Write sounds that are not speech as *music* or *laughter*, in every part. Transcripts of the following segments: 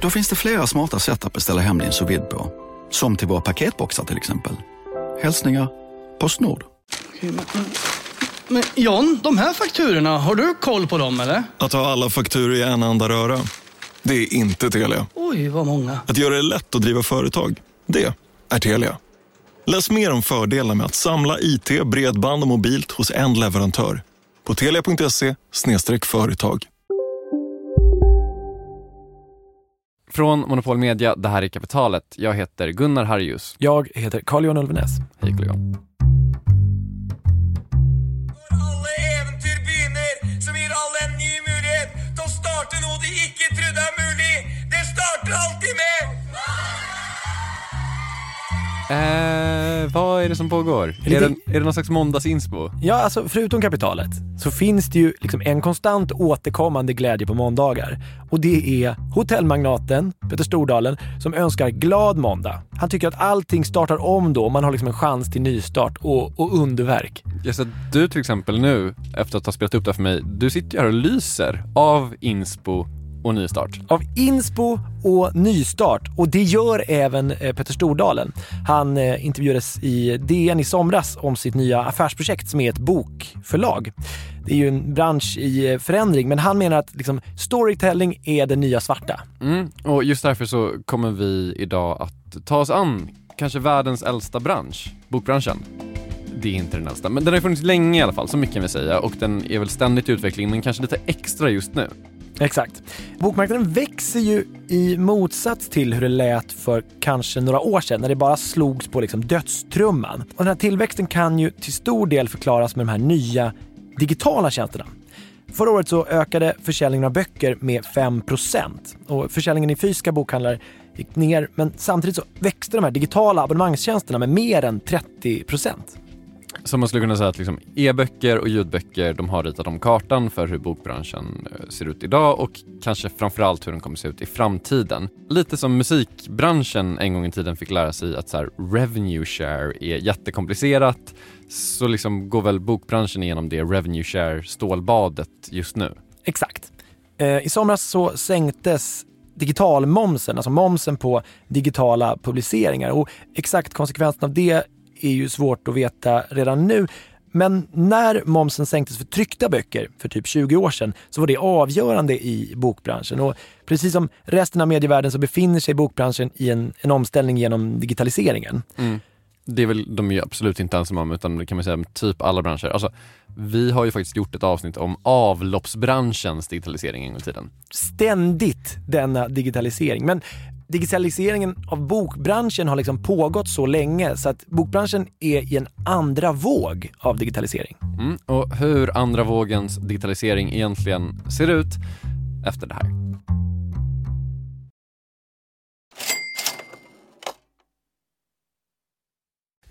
Då finns det flera smarta sätt att beställa hem din sous på. Som till våra paketboxar till exempel. Hälsningar Postnord. Men, men John, de här fakturorna, har du koll på dem eller? Att ha alla fakturor i en enda röra. Det är inte Telia. Oj, vad många. Att göra det lätt att driva företag. Det är Telia. Läs mer om fördelarna med att samla IT, bredband och mobilt hos en leverantör. På telia.se företag. Från Monopol Media, det här är Kapitalet. Jag heter Gunnar Harjus. Jag heter Carl-Johan Ulvenäs. Hej Carl-Johan. Alle eventyr Eh, vad är det som pågår? Lite- Är, det, är det någon slags måndagsinspo? Ja, alltså förutom kapitalet så finns det ju liksom en konstant återkommande glädje på måndagar. Och det är hotellmagnaten Peter Stordalen som önskar glad måndag. Han tycker att allting startar om då. Man har liksom en chans till nystart och, och underverk. Jag ser du till exempel nu, efter att ha spelat upp det här för mig, du sitter ju här och lyser av inspo och nystart. Av inspo och nystart. Och det gör även eh, Peter Stordalen. Han eh, intervjuades i DN i somras om sitt nya affärsprojekt som är ett bokförlag. Det är ju en bransch i eh, förändring, men han menar att liksom, storytelling är det nya svarta. Mm. Och just därför så kommer vi idag att ta oss an kanske världens äldsta bransch, bokbranschen. Det är inte den äldsta, men den har funnits länge i alla fall, så mycket kan vi säga. Och den är väl ständigt i utveckling, men kanske lite extra just nu. Exakt. Bokmarknaden växer ju i motsats till hur det lät för kanske några år sedan när det bara slogs på liksom dödstrumman. Och den här tillväxten kan ju till stor del förklaras med de här nya digitala tjänsterna. Förra året så ökade försäljningen av böcker med 5 och försäljningen i fysiska bokhandlar gick ner. Men samtidigt så växte de här digitala abonnemangstjänsterna med mer än 30 så man skulle kunna säga att liksom e-böcker och ljudböcker, de har ritat om kartan för hur bokbranschen eh, ser ut idag och kanske framförallt hur den kommer se ut i framtiden. Lite som musikbranschen en gång i tiden fick lära sig att så här, revenue share är jättekomplicerat, så liksom går väl bokbranschen igenom det revenue share stålbadet just nu. Exakt. Eh, I somras så sänktes digitalmomsen, alltså momsen på digitala publiceringar. Och exakt konsekvensen av det är ju svårt att veta redan nu. Men när momsen sänktes för tryckta böcker för typ 20 år sedan så var det avgörande i bokbranschen. Och precis som resten av medievärlden så befinner sig bokbranschen i en, en omställning genom digitaliseringen. Det är väl de är ju absolut inte ensamma om, utan det kan man säga typ alla branscher. Alltså, vi har ju faktiskt gjort ett avsnitt om avloppsbranschens digitalisering en gång i tiden. Ständigt denna digitalisering. Men digitaliseringen av bokbranschen har liksom pågått så länge så att bokbranschen är i en andra våg av digitalisering. Mm. Och hur andra vågens digitalisering egentligen ser ut efter det här.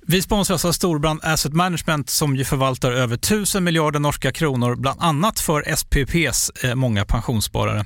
Vi sponsras av Storbrand Asset Management som ju förvaltar över 1000 miljarder norska kronor, bland annat för SPPs eh, många pensionssparare.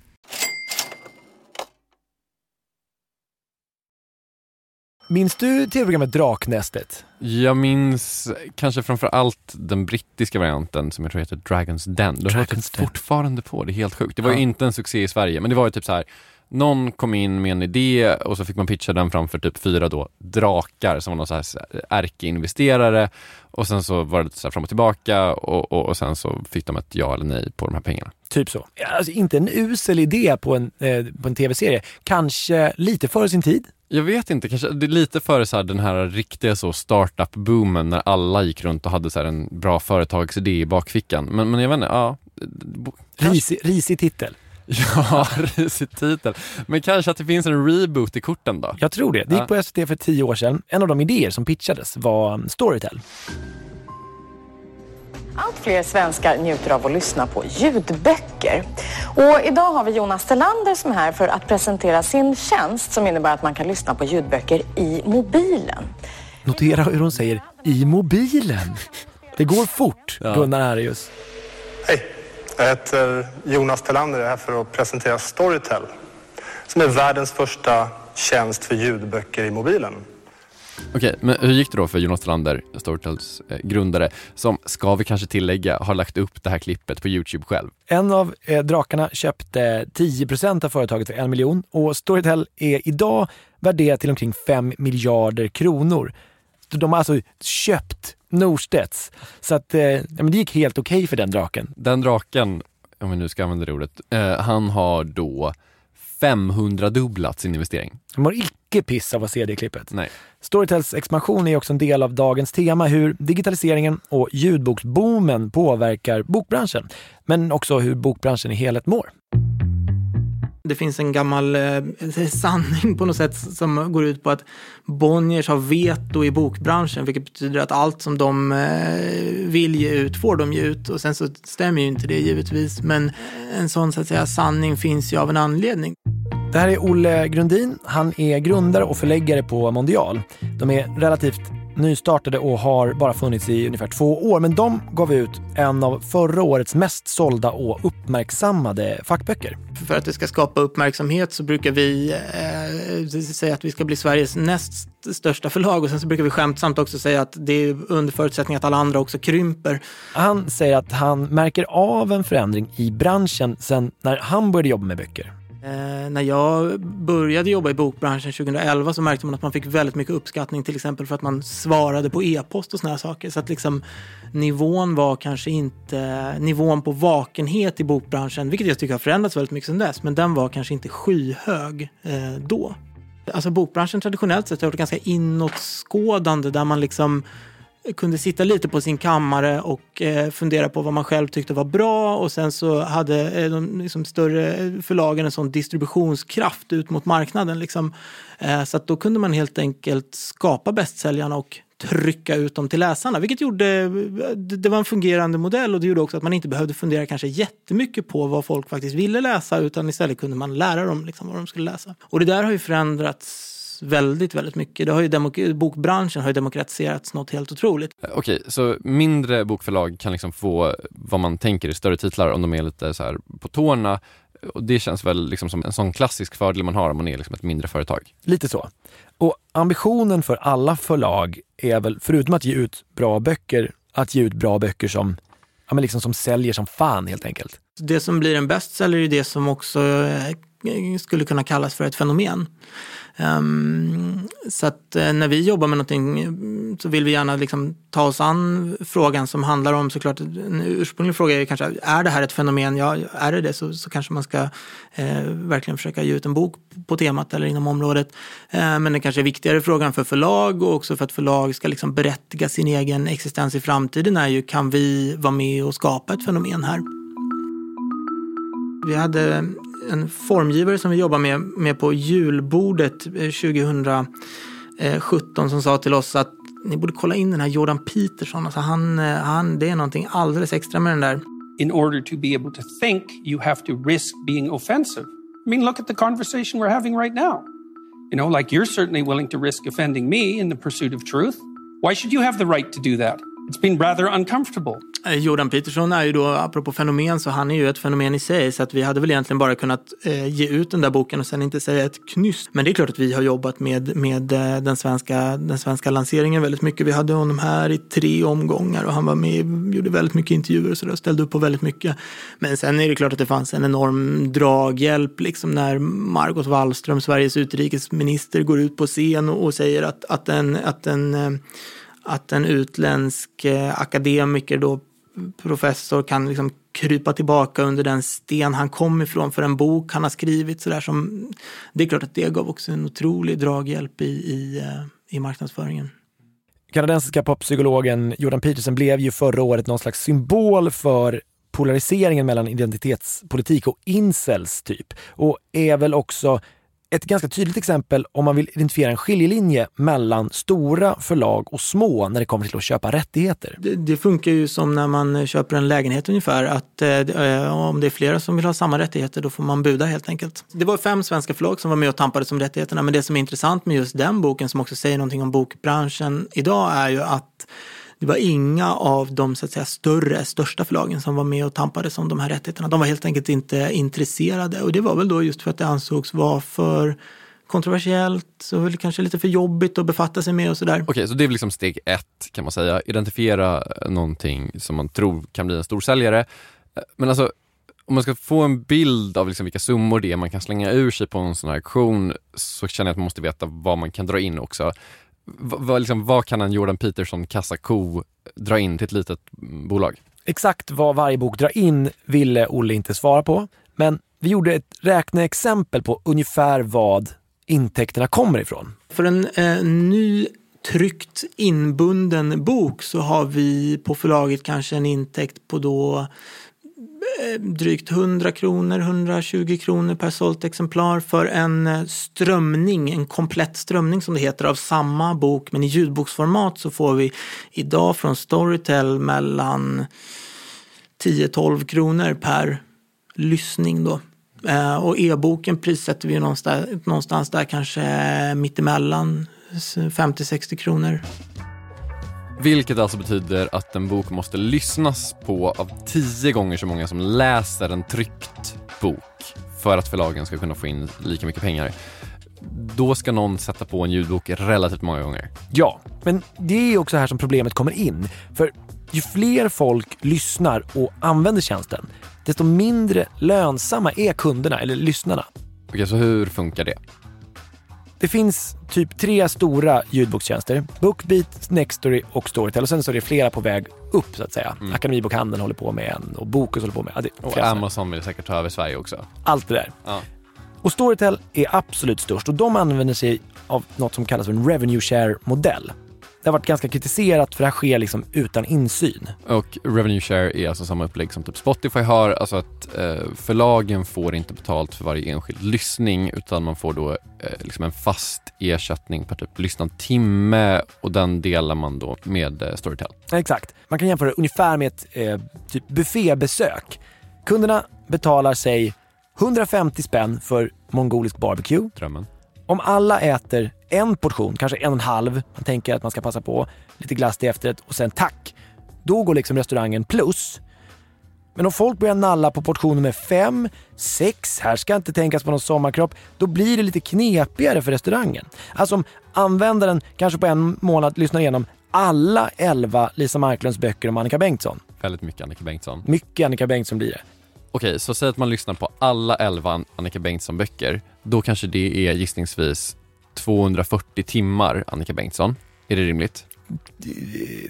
Minns du tv-programmet Draknästet? Jag minns kanske framför allt den brittiska varianten som jag tror heter Dragons Den. Håller Dragon's Den. fortfarande på, det är helt sjukt. Det var ju Ja. inte en succé i Sverige, men det var ju typ så här. Någon kom in med en idé och så fick man pitcha den framför typ fyra då drakar som var någon så här ärkeinvesterare och sen så var det lite så här fram och tillbaka och, och, och sen så fick de ett ja eller nej på de här pengarna. Typ så. Alltså, inte en usel idé på en, eh, på en tv-serie. Kanske lite före sin tid. Jag vet inte, kanske det är lite före så här den här riktiga så startup-boomen när alla gick runt och hade så här en bra företagsidé i bakfickan. Men, men jag vet inte, ja. Risig, risig titel. Ja, risig titel. Men kanske att det finns en reboot i korten då? Jag tror det. Det gick på SVT för tio år sedan. En av de idéer som pitchades var Storytel. Allt fler svenskar njuter av att lyssna på ljudböcker. Och idag har vi Jonas Telander som är här för att presentera sin tjänst som innebär att man kan lyssna på ljudböcker i mobilen. Notera hur hon säger i mobilen. Det går fort, Ja. Gunnar Arius. Hej, jag heter Jonas Telander och är här för att presentera Storytel som är världens första tjänst för ljudböcker i mobilen. Okej, men hur gick det då för Jonas Talander, Storytels eh, grundare, som, ska vi kanske tillägga, har lagt upp det här klippet på Youtube själv? En av eh, drakarna köpte 10% av företaget för en miljon och Storytel är idag värderat till omkring 5 miljarder kronor. De har alltså köpt Norstedts. Så att, eh, ja, men det gick helt okej för den draken. Den draken, om vi nu ska använda det ordet, eh, han har då 500-dubblat sin investering. De har icke piss av att se det klippet. Nej. Storytels expansion är också en del av dagens tema, hur digitaliseringen och ljudboksboomen påverkar bokbranschen, men också hur bokbranschen i helhet mår. Det finns en gammal eh, sanning på något sätt som går ut på att Bonniers har veto i bokbranschen, vilket betyder att allt som de eh, vill ge ut får de ge ut. Och sen så stämmer ju inte det givetvis, men en sån så att säga sanning finns ju av en anledning. Det här är Olle Grundin. Han är grundare och förläggare på Mondial. De är relativt nystartade och har bara funnits i ungefär två år, men de gav ut en av förra årets mest sålda och uppmärksammade fackböcker. För att det ska skapa uppmärksamhet så brukar vi eh, säga att vi ska bli Sveriges näst största förlag och sen så brukar vi skämtsamt också säga att det är under förutsättning att alla andra också krymper. Han säger att han märker av en förändring i branschen sen när han började jobba med böcker. Eh, när jag började jobba i bokbranschen 2011 så märkte man att man fick väldigt mycket uppskattning till exempel för att man svarade på e-post och såna här saker. Så att liksom nivån var kanske inte, nivån på vakenhet i bokbranschen, vilket jag tycker har förändrats väldigt mycket sedan dess, men den var kanske inte skyhög eh, då. Alltså bokbranschen traditionellt sett har varit ganska inåtskådande där man liksom kunde sitta lite på sin kammare och eh, fundera på vad man själv tyckte var bra och sen så hade eh, de liksom, större eh, förlagen en sån distributionskraft ut mot marknaden. Liksom. Så att då kunde man helt enkelt skapa bästsäljarna och trycka ut dem till läsarna, vilket gjorde, det var en fungerande modell och det gjorde också att man inte behövde fundera kanske jättemycket på vad folk faktiskt ville läsa utan istället kunde man lära dem liksom, vad de skulle läsa. Och det där har ju förändrats väldigt, väldigt mycket. Det har ju demok- bokbranschen har ju demokratiserats något helt otroligt. Eh, Okej, så mindre bokförlag kan liksom få vad man tänker i större titlar om de är lite så här på tårna. Och det känns väl liksom som en sån klassisk fördel man har om man är liksom ett mindre företag. Lite så. Och ambitionen för alla förlag är väl, förutom att ge ut bra böcker, att ge ut bra böcker som, ja, men liksom som säljer som fan helt enkelt. Det som blir en bestseller är det som också eh, skulle kunna kallas för ett fenomen. Um, så att eh, när vi jobbar med någonting mm, så vill vi gärna liksom ta oss an frågan som handlar om såklart en ursprunglig fråga är kanske är det här ett fenomen? Ja, är det det så, så kanske man ska eh, verkligen försöka ge ut en bok på temat eller inom området. Eh, men den kanske är viktigare frågan för förlag och också för att förlag ska liksom berättiga sin egen existens i framtiden är ju kan vi vara med och skapa ett fenomen här? Vi hade en formgivare som vi jobbar med, med på julbordet eh, 2017 som sa till oss att ni borde kolla in den här Jordan Peterson. Alltså han, eh, han, det är någonting alldeles extra med den där. in order to be able to think, you have to risk being offensive. I mean, look at the conversation we're having right now. You know, like you're certainly willing to risk offending me in the pursuit of truth. Why should you have the right to do that? It's been rather uncomfortable. Eh, Jordan Peterson är ju då, apropå fenomen, så han är ju ett fenomen i sig. Så att vi hade väl egentligen bara kunnat eh, ge ut den där boken och sen inte säga ett knyst. Men det är klart att vi har jobbat med, med eh, den, svenska, den svenska lanseringen väldigt mycket. Vi hade honom här i tre omgångar och han var med, gjorde väldigt mycket intervjuer och så där, ställde upp på väldigt mycket. Men sen är det klart att det fanns en enorm draghjälp liksom när Margot Wallström, Sveriges utrikesminister, går ut på scen och, och säger att, att en, att en eh, att en utländsk eh, akademiker då professor kan liksom krypa tillbaka under den sten han kom ifrån för en bok han har skrivit. Så där som, det är klart att det gav också en otrolig draghjälp i, i, eh, i marknadsföringen. Kanadensiska poppsykologen Jordan Peterson blev ju förra året någon slags symbol för polariseringen mellan identitetspolitik och incels typ. Och är väl också ett ganska tydligt exempel om man vill identifiera en skiljelinje mellan stora förlag och små när det kommer till att köpa rättigheter. Det, det funkar ju som när man köper en lägenhet ungefär, att eh, eh om det är flera som vill ha samma rättigheter då får man buda helt enkelt. Det var fem svenska förlag som var med och tampades om rättigheterna, men det som är intressant med just den boken som också säger någonting om bokbranschen idag är ju att det var inga av de så att säga, större, största förlagen som var med och tampades om de här rättigheterna. De var helt enkelt inte intresserade och det var väl då just för att det ansågs vara för kontroversiellt och kanske lite för jobbigt att befatta sig med och sådär. Okej, så det är väl liksom steg ett kan man säga. Identifiera någonting som man tror kan bli en storsäljare. Men alltså, om man ska få en bild av liksom vilka summor det är man kan slänga ur sig på en sån här auktion så känner jag att man måste veta vad man kan dra in också. Vad, liksom, vad kan en Jordan Peterson kassako dra in till ett litet bolag? Exakt vad varje bok drar in ville Olle inte svara på, men vi gjorde ett räkneexempel på ungefär vad intäkterna kommer ifrån. För en eh, ny tryckt inbunden bok så har vi på förlaget kanske en intäkt på då Eh, drygt 100 kronor, 120 kronor per sålt exemplar för en eh, strömning, en komplett strömning som det heter av samma bok men i ljudboksformat så får vi idag från Storytel mellan 10-12 kronor per lyssning då. Eh, och e-boken prissätter vi någonstans, någonstans där kanske mittemellan 50-60 kronor. Vilket alltså betyder att en bok måste lyssnas på av tio gånger så många som läser en tryckt bok för att förlagen ska kunna få in lika mycket pengar. Då ska någon sätta på en ljudbok relativt många gånger. Ja, men det är också här som problemet kommer in. För ju fler folk lyssnar och använder tjänsten, desto mindre lönsamma är kunderna eller lyssnarna. Okej, så hur funkar det? Det finns typ tre stora ljudbokstjänster. Bookbeat, Nextory och Storytel. Och sen så är det flera på väg upp så att säga. Mm. Akademibokhandeln håller på med en och Bokus håller på med. Ja, det är Och. Amazon vill säkert ta över Sverige också. Allt det där. Ja. Och Storytel är absolut störst och de använder sig av något som kallas för en revenue share-modell. Det har varit ganska kritiserat för det här sker liksom utan insyn. Och revenue share är alltså samma upplägg som typ Spotify har, alltså att eh, förlagen får inte betalt för varje enskild lyssning utan man får då eh, liksom en fast ersättning per typ lyssnad timme och den delar man då med eh, Storytel. Exakt. Man kan jämföra ungefär med ett eh, typ buffébesök. Kunderna betalar sig 150 spänn för mongolisk barbecue. Drömmen. Om alla äter en portion, kanske en och en halv, man tänker att man ska passa på lite glass till efterrätt och sen tack. Då går liksom restaurangen plus. Men om folk börjar nalla på portion nummer fem, sex, här ska inte tänkas på någon sommarkropp, då blir det lite knepigare för restaurangen. Alltså om användaren kanske på en månad lyssnar igenom alla elva Lisa Marklunds böcker om Annika Bengtsson. Väldigt mycket Annika Bengtsson. Mycket Annika Bengtsson blir det. Okej, så säg att man lyssnar på alla 11 Annika Bengtsson-böcker. Då kanske det är gissningsvis 240 timmar Annika Bengtsson. Är det rimligt?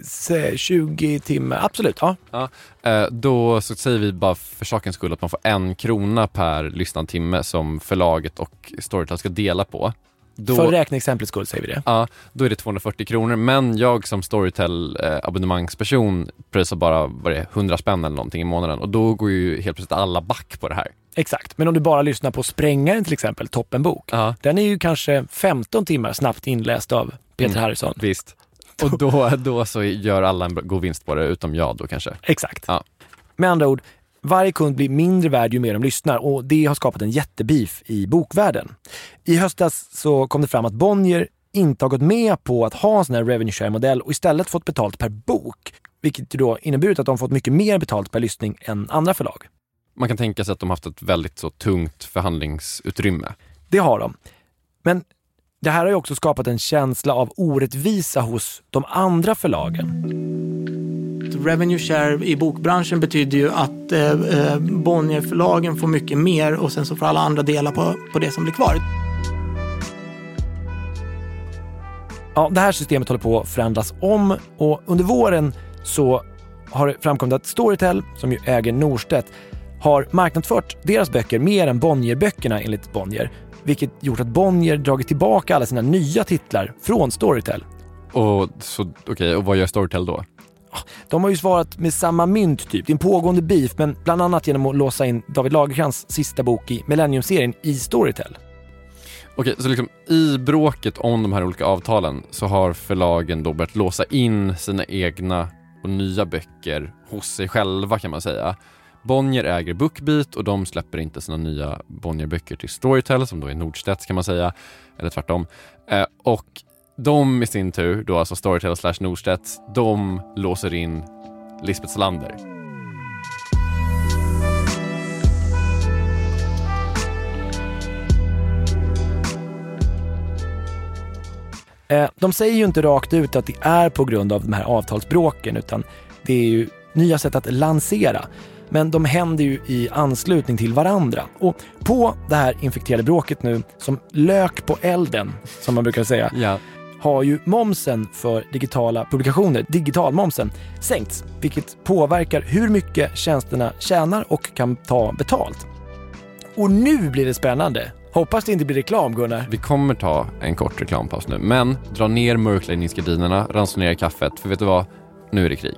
Se, 20 timmar, absolut. Ja. Ja, eh, då så säger vi bara för sakens skull att man får en krona per lyssnad timme som förlaget och Storytel ska dela på. Då, För räkneexemplets skull säger vi det. Ja, då är det 240 kronor men jag som Storytel eh, prisar bara vad det är, 100 spänn eller någonting i månaden och då går ju helt plötsligt alla back på det här. Exakt, men om du bara lyssnar på Sprängaren till exempel, Toppenbok. Ja. Den är ju kanske 15 timmar snabbt inläst av Peter Mm. Harrison. Visst. *laughs* Och då, då så gör alla en god vinst på det, utom jag då kanske. Exakt. Ja. Med andra ord, varje kund blir mindre värd ju mer de lyssnar och det har skapat en jättebeef i bokvärlden. I höstas så kom det fram att Bonnier inte har gått med på att ha en sån här revenue share-modell och istället fått betalt per bok. Vilket ju då inneburit att de fått mycket mer betalt per lyssning än andra förlag. Man kan tänka sig att de haft ett väldigt så tungt förhandlingsutrymme. Det har de. Men det här har ju också skapat en känsla av orättvisa hos de andra förlagen. Revenue share i bokbranschen betyder ju att eh, eh, Bonnierförlagen får mycket mer och sen så får alla andra dela på, på det som blir kvar. Ja, det här systemet håller på att förändras om och under våren så har det framkommit att Storytel, som ju äger Norstedt, har marknadsfört deras böcker mer än Bonnier-böckerna enligt Bonnier, vilket gjort att Bonnier dragit tillbaka alla sina nya titlar från Storytel. Och, så, okej, och vad gör Storytel då? De har ju svarat med samma mynt typ. Det är en pågående beef, men bland annat genom att låsa in David Lagercrantz sista bok i Millennium-serien i Storytel. Okej, så liksom i bråket om de här olika avtalen så har förlagen då börjat låsa in sina egna och nya böcker hos sig själva kan man säga. Bonnier äger Bookbeat och de släpper inte sina nya Bonnier-böcker till Storytel som då är Nordstedts kan man säga, eller tvärtom. Eh, och de i sin tur, då alltså Storytel slash Nordstedts, de låser in Lisbeth Salander. Eh, De säger ju inte rakt ut att det är på grund av de här avtalsbråken utan det är ju nya sätt att lansera. Men de händer ju i anslutning till varandra. Och på det här infekterade bråket nu, som lök på elden, som man brukar säga, Ja har ju momsen för digitala publikationer, digitalmomsen, sänkts, vilket påverkar hur mycket tjänsterna tjänar och kan ta betalt. Och nu blir det spännande. Hoppas det inte blir reklam, Gunnar. Vi kommer ta en kort reklampaus nu, men dra ner mörkläggningsgardinerna, ransonera kaffet, för vet du vad? Nu är det krig.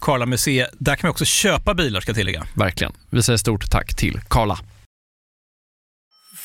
Karla Museet. Där kan vi också köpa bilar ska jag tillägga. Verkligen. Vi säger stort tack till Karla.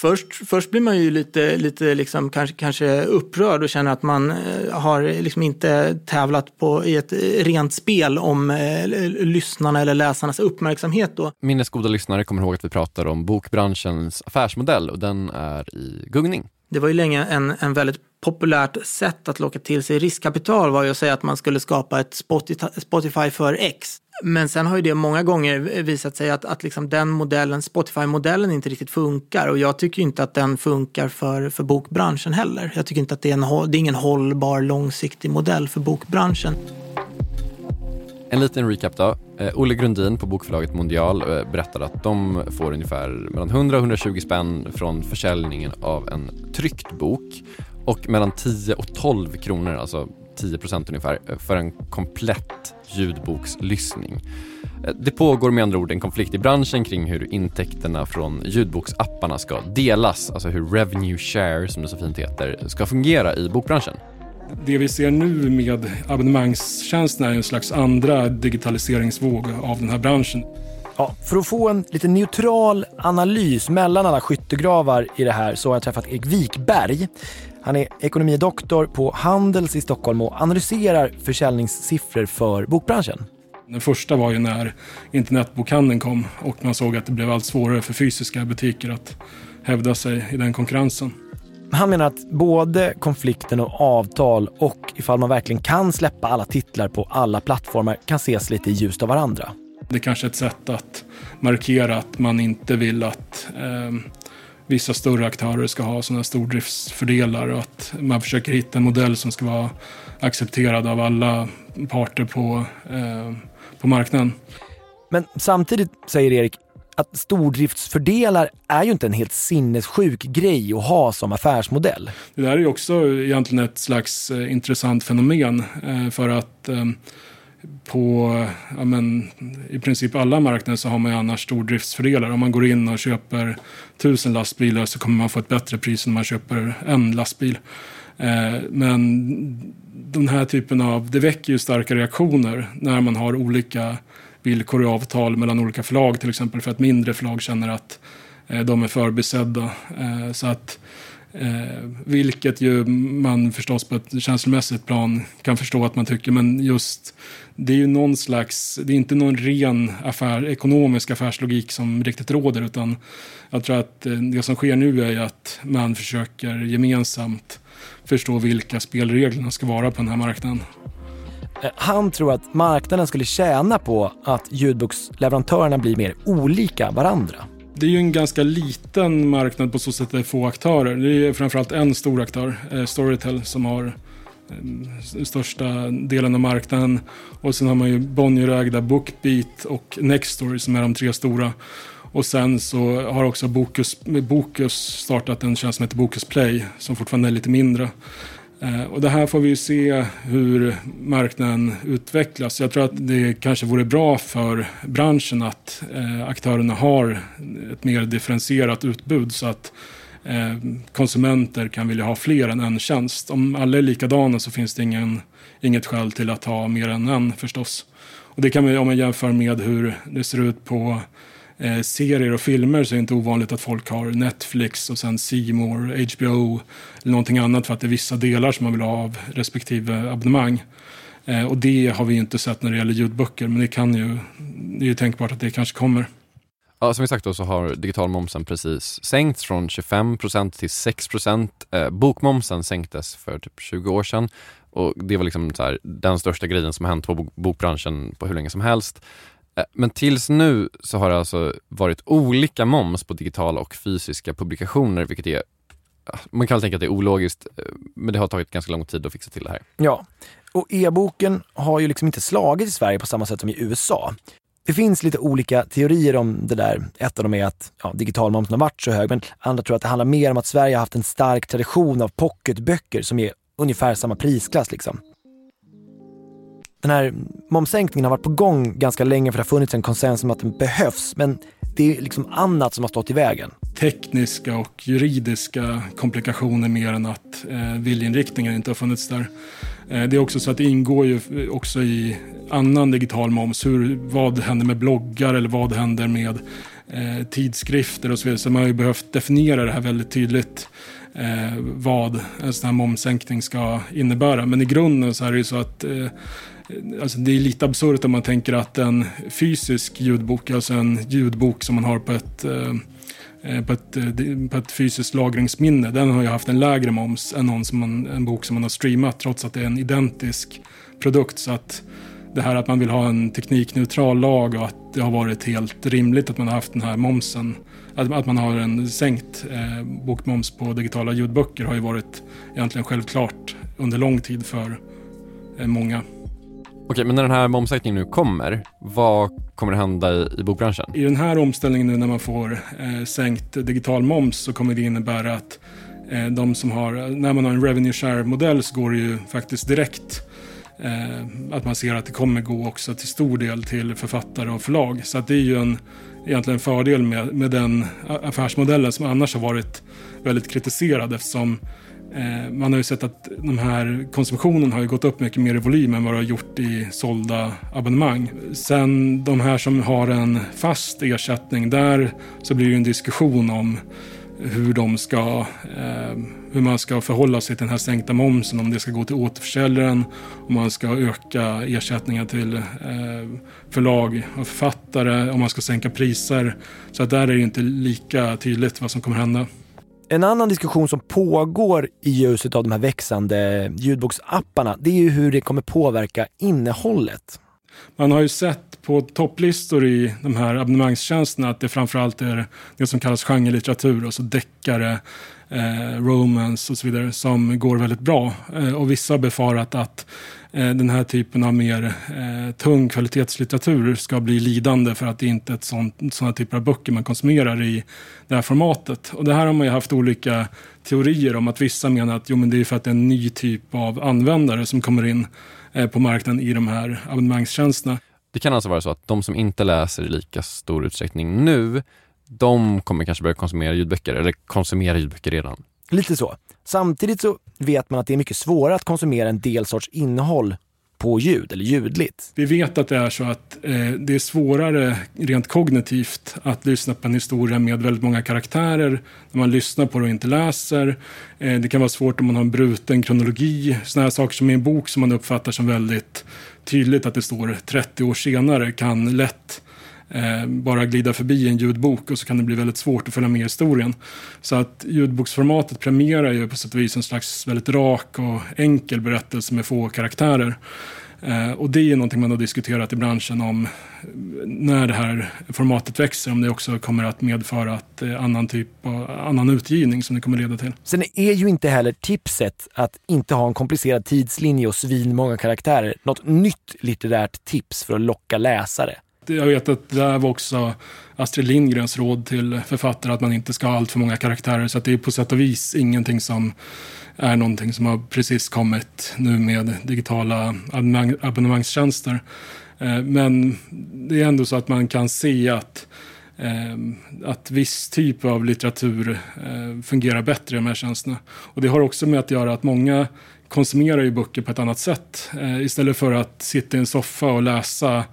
Först, först blir man ju lite, lite liksom kanske, kanske upprörd och känner att man eh, har liksom inte tävlat på, i ett rent spel om eh, lyssnarna eller läsarnas uppmärksamhet. Då. Minnesgoda lyssnare kommer ihåg att vi pratar om bokbranschens affärsmodell och den är i gungning. Det var ju länge en, en väldigt populärt sätt att locka till sig riskkapital var ju att säga att man skulle skapa ett Spotify- för X. Men sen har ju det många gånger visat sig att, att liksom den modellen, Spotify-modellen inte riktigt funkar och jag tycker inte att den funkar för, för bokbranschen heller. Jag tycker inte att det är, en, det är ingen hållbar långsiktig modell för bokbranschen. En liten recap då. Eh, Olle Grundin på bokförlaget Mondial berättade berättar att de får ungefär mellan 100 och 120 spänn från försäljningen av en tryckt bok och mellan 10 och 12 kronor, alltså 10 procent ungefär, eh, för en komplett ljudbokslyssning. Det pågår med andra ord en konflikt i branschen kring hur intäkterna från ljudboksapparna ska delas, alltså hur revenue share, som det så fint heter, ska fungera i bokbranschen. Det vi ser nu med abonnemangstjänsterna är en slags andra digitaliseringsvåg av den här branschen. Ja, för att få en lite neutral analys mellan alla skyttegravar i det här så har jag träffat Erik Wikberg. Han är ekonomidoktor på Handels i Stockholm och analyserar försäljningssiffror för bokbranschen. Den första var ju när internetbokhandeln kom och man såg att det blev allt svårare för fysiska butiker att hävda sig i den konkurrensen. Han menar att både konflikten och avtal och ifall man verkligen kan släppa alla titlar på alla plattformar kan ses lite i ljuset av varandra. Det är kanske är ett sätt att markera att man inte vill att eh, vissa större aktörer ska ha sådana stordriftsfördelar och att man försöker hitta en modell som ska vara accepterad av alla parter på, eh, på marknaden. Men samtidigt säger Erik att stordriftsfördelar är ju inte en helt sinnessjuk grej att ha som affärsmodell. Det där är ju också egentligen ett slags eh, intressant fenomen eh, för att eh, på ja, men, i princip alla marknader så har man ju annars stordriftsfördelar. Om man går in och köper tusen lastbilar så kommer man få ett bättre pris än om man köper en lastbil. Eh, men den här typen av, det väcker ju starka reaktioner när man har olika villkor och avtal mellan olika förlag till exempel för att mindre förlag känner att eh, de är förbisedda. Eh, så att Eh, vilket ju man förstås på ett känslomässigt plan kan förstå att man tycker, men just det är ju någon slags, det är inte någon ren affär, ekonomisk affärslogik som riktigt råder, utan jag tror att eh, det som sker nu är ju att man försöker gemensamt förstå vilka spelreglerna ska vara på den här marknaden. Eh, han tror att marknaden skulle tjäna på att ljudboksleverantörerna blir mer olika varandra. Det är ju en ganska liten marknad på så sätt att det är få aktörer. Det är framförallt en stor aktör, eh, Storytel, som har eh, största delen av marknaden. Och sen har man ju Bonnierägda Bookbeat och Nextory som är de tre stora. Och sen så har också Bokus, Bokus startat en tjänst som heter Bokus Play som fortfarande är lite mindre. Eh, och det här får vi ju se hur marknaden utvecklas. Jag tror att det kanske vore bra för branschen att eh, aktörerna har ett mer differentierat utbud så att eh, konsumenter kan vilja ha fler än en tjänst. Om alla är likadana så finns det ingen, inget skäl till att ha mer än en förstås. Och det kan man, om man jämför med hur det ser ut på eh, serier och filmer så är det inte ovanligt att folk har Netflix och sen Seymour, HBO eller någonting annat för att det är vissa delar som man vill ha av respektive abonnemang. Eh, och det har vi inte sett när det gäller ljudböcker men det kan ju, det är ju tänkbart att det kanske kommer. Ja, som vi sagt då så har digitalmomsen precis sänkts från 25% till 6%. Eh, bokmomsen sänktes för typ 20 år sedan Och det var liksom så här, den största grejen som hänt på bokbranschen på hur länge som helst. Eh, men tills nu så har det alltså varit olika moms på digitala och fysiska publikationer, vilket är eh, man kan väl tänka att det är ologiskt, eh, men det har tagit ganska lång tid att fixa till det här. Ja, och e-boken har ju liksom inte slagit i Sverige på samma sätt som i USA. Det finns lite olika teorier om det där. Ett av dem är att ja, digitalmomsen har varit så hög, men andra tror att det handlar mer om att Sverige har haft en stark tradition av pocketböcker som är ungefär samma prisklass. Liksom. Den här momssänkningen har varit på gång ganska länge för det har funnits en konsensus om att den behövs, men det är liksom annat som har stått i vägen. tekniska och juridiska komplikationer mer än att eh, viljeinriktningen inte har funnits där. Eh, det är också så att det ingår ju också i annan digital moms. Hur, vad händer med bloggar eller vad händer med eh, tidskrifter och så vidare. Så man har ju behövt definiera det här väldigt tydligt. Eh, vad en sån här momssänkning ska innebära. Men i grunden så är det ju så att eh, Alltså det är lite absurt om man tänker att en fysisk ljudbok, alltså en ljudbok som man har på ett, eh, eh på ett, eh, på ett fysiskt lagringsminne, den har ju haft en lägre moms än någon som man, en bok som man har streamat trots att det är en identisk produkt. Så att det här att man vill ha en teknikneutral lag och att det har varit helt rimligt att man har haft den här momsen, att, att man har en sänkt eh, bokmoms på digitala ljudböcker har ju varit egentligen självklart under lång tid för eh, många. Okej, men när den här momssänkningen nu kommer, vad kommer det hända i, i bokbranschen? I den här omställningen nu när man får eh, sänkt digital moms så kommer det innebära att eh, de som har, när man har en revenue share-modell så går det ju faktiskt direkt eh, att man ser att det kommer gå också till stor del till författare och förlag. Så att det är ju en, egentligen en fördel med, med den affärsmodellen som annars har varit väldigt kritiserad eftersom Eh, man har ju sett att den här konsumtionen har ju gått upp mycket mer i volym än vad det har gjort i sålda abonnemang. Sen de här som har en fast ersättning, där så blir det ju en diskussion om hur de ska, eh, hur man ska förhålla sig till den här sänkta momsen, om det ska gå till återförsäljaren, om man ska öka ersättningar till eh, förlag och författare, om man ska sänka priser. Så att där är det inte lika tydligt vad som kommer hända. En annan diskussion som pågår i ljuset av de här växande ljudboksapparna, det är ju hur det kommer påverka innehållet. Man har ju sett på topplistor i de här abonnemangstjänsterna att det framförallt är det som kallas genrelitteratur, alltså deckare, eh, romance och så vidare, som går väldigt bra. Eh, och vissa har befarat att eh, den här typen av mer eh, tung kvalitetslitteratur ska bli lidande för att det inte är ett sånt, sådana typer av böcker man konsumerar i det här formatet. Och det här har man ju haft olika teorier om att vissa menar att jo, men det är för att det är en ny typ av användare som kommer in eh, på marknaden i de här abonnemangstjänsterna. Det kan alltså vara så att de som inte läser i lika stor utsträckning nu, de kommer kanske börja konsumera ljudböcker, eller konsumera ljudböcker redan. Lite så. Samtidigt så vet man att det är mycket svårare att konsumera en del sorts innehåll på ljud eller ljudligt. Vi vet att det är så att eh, det är svårare rent kognitivt att lyssna på en historia med väldigt många karaktärer när man lyssnar på det och inte läser. Eh, det kan vara svårt om man har en bruten kronologi. Sådana här saker som i en bok som man uppfattar som väldigt tydligt att det står 30 år senare kan lätt eh, bara glida förbi en ljudbok och så kan det bli väldigt svårt att följa med i historien. Så att ljudboksformatet premierar ju på sätt och vis en slags väldigt rak och enkel berättelse med få karaktärer. Eh, och det är någonting man har diskuterat i branschen om eh, när det här formatet växer, om det också kommer att medföra att eh, annan typ av annan utgivning som det kommer leda till. Sen är ju inte heller tipset att inte ha en komplicerad tidslinje och svinmånga karaktärer något nytt litterärt tips för att locka läsare. Jag vet att det här var också Astrid Lindgrens råd till författare att man inte ska ha allt för många karaktärer. Så att det är på sätt och vis ingenting som är någonting som har precis kommit nu med digitala abonnemang, abonnemangstjänster. Eh, men det är ändå så att man kan se att, eh, att viss typ av litteratur eh, fungerar bättre i de här tjänsterna. Och det har också med att göra att många konsumerar ju böcker på ett annat sätt. Istället för att sitta i en soffa och läsa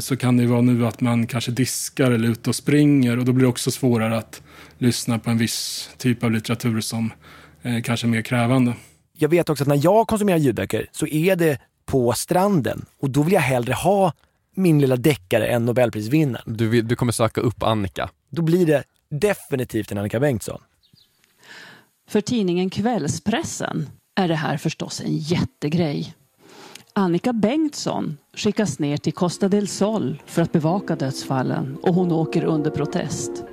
så kan det vara nu att man kanske diskar eller ute och springer och då blir det också svårare att lyssna på en viss typ av litteratur som eh, kanske är mer krävande. Jag vet också att när jag konsumerar ljudböcker så är det på stranden och då vill jag hellre ha min lilla deckare än Nobelprisvinnaren. Du, vill- du kommer söka upp Annika. Då blir det definitivt en Annika Bengtsson. För tidningen Kvällspressen är det här förstås en jättegrej. Annika Bengtsson skickas ner till Costa del Sol för att bevaka dödsfallen och hon åker under protest.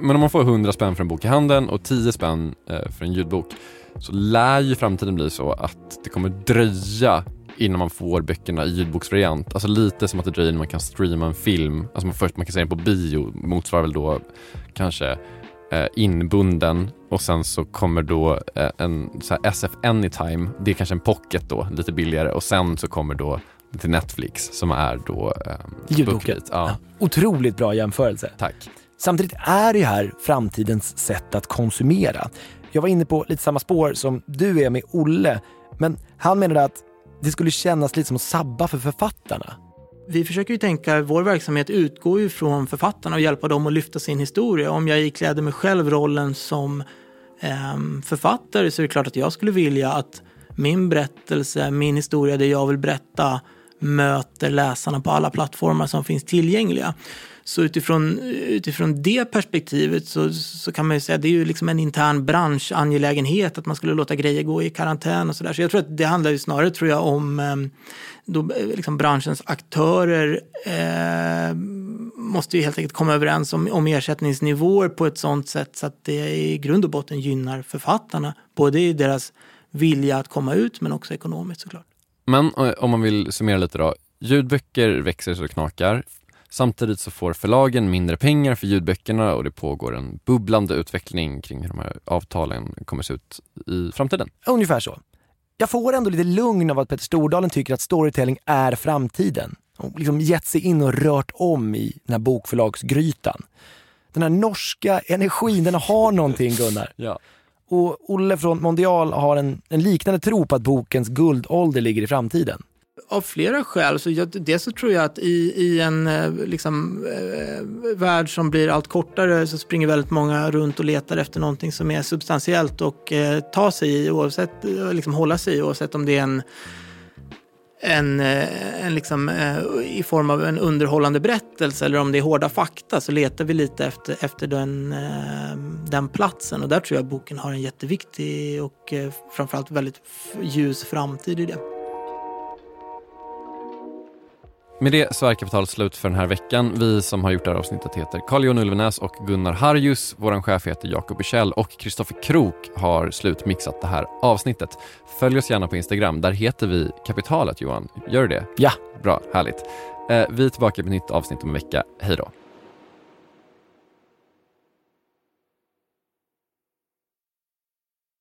Men om man får 100 spänn för en bok i handen och 10 spänn eh, för en ljudbok så lär ju framtiden bli så att det kommer dröja innan man får böckerna i ljudboksvariant. Alltså lite som att det dröjer innan man kan streama en film. Alltså man först man kan se den på bio motsvarar väl då kanske inbunden och sen så kommer då eh, en SF Anytime. Det är kanske en pocket då, lite billigare och sen så kommer då till Netflix som är då eh, Ljudboken. Ja. Otroligt bra jämförelse. Tack. Samtidigt är det här framtidens sätt att konsumera. Jag var inne på lite samma spår som du är med Olle, men han menade att det skulle kännas lite som att sabba för författarna. Vi försöker ju tänka, vår verksamhet utgår ju från författarna och hjälpa dem att lyfta sin historia. Om jag ikläder mig själv rollen som eh, författare så är det klart att jag skulle vilja att min berättelse, min historia, det jag vill berätta möter läsarna på alla plattformar som finns tillgängliga. Så utifrån, utifrån det perspektivet så, så kan man ju säga att det är ju liksom en intern branschangelägenhet att man skulle låta grejer gå i karantän och sådär. Så jag tror att det handlar ju snarare tror jag om ehm, då, eh, liksom branschens aktörer eh, måste ju helt enkelt komma överens om, om ersättningsnivåer på ett sådant sätt så att det i grund och botten gynnar författarna. Både i deras vilja att komma ut men också ekonomiskt såklart. Men eh, om man vill summera lite då. Ljudböcker växer så det knakar. Samtidigt så får förlagen mindre pengar för ljudböckerna och det pågår en bubblande utveckling kring hur de här avtalen kommer se ut i framtiden. Ungefär så. Jag får ändå lite lugn av att Peter Stordalen tycker att storytelling är framtiden. Och liksom gett sig in och rört om i den här bokförlagsgrytan. Den här norska energin, den har någonting Gunnar. Ja. Och Olle från Mondial har en, en liknande tro på att bokens guldålder ligger i framtiden. Av flera skäl. Så jag, dels så tror jag att i, i en eh, liksom, eh, värld som blir allt kortare så springer väldigt många runt och letar efter någonting som är substantiellt och eh, ta sig i, oavsett, eh, liksom hålla sig i, oavsett om det är en en, eh, en liksom, i form av en underhållande berättelse eller om det är hårda fakta så letar vi lite efter, efter den, den platsen och där tror jag boken har en jätteviktig och framförallt väldigt ljus framtid i det. Med det så är kapitalet slut för den här veckan. Vi som har gjort det här avsnittet heter Carl-Johan Ulvenäs och Gunnar Harjus. Vår chef heter Jakob Bursell och Kristoffer Krook har slutmixat det här avsnittet. Följ oss gärna på Instagram. Där heter vi Kapitalet, Johan. Gör du det? Ja. Bra, härligt. Eh, vi är tillbaka med ett nytt avsnitt om en vecka. Hej då.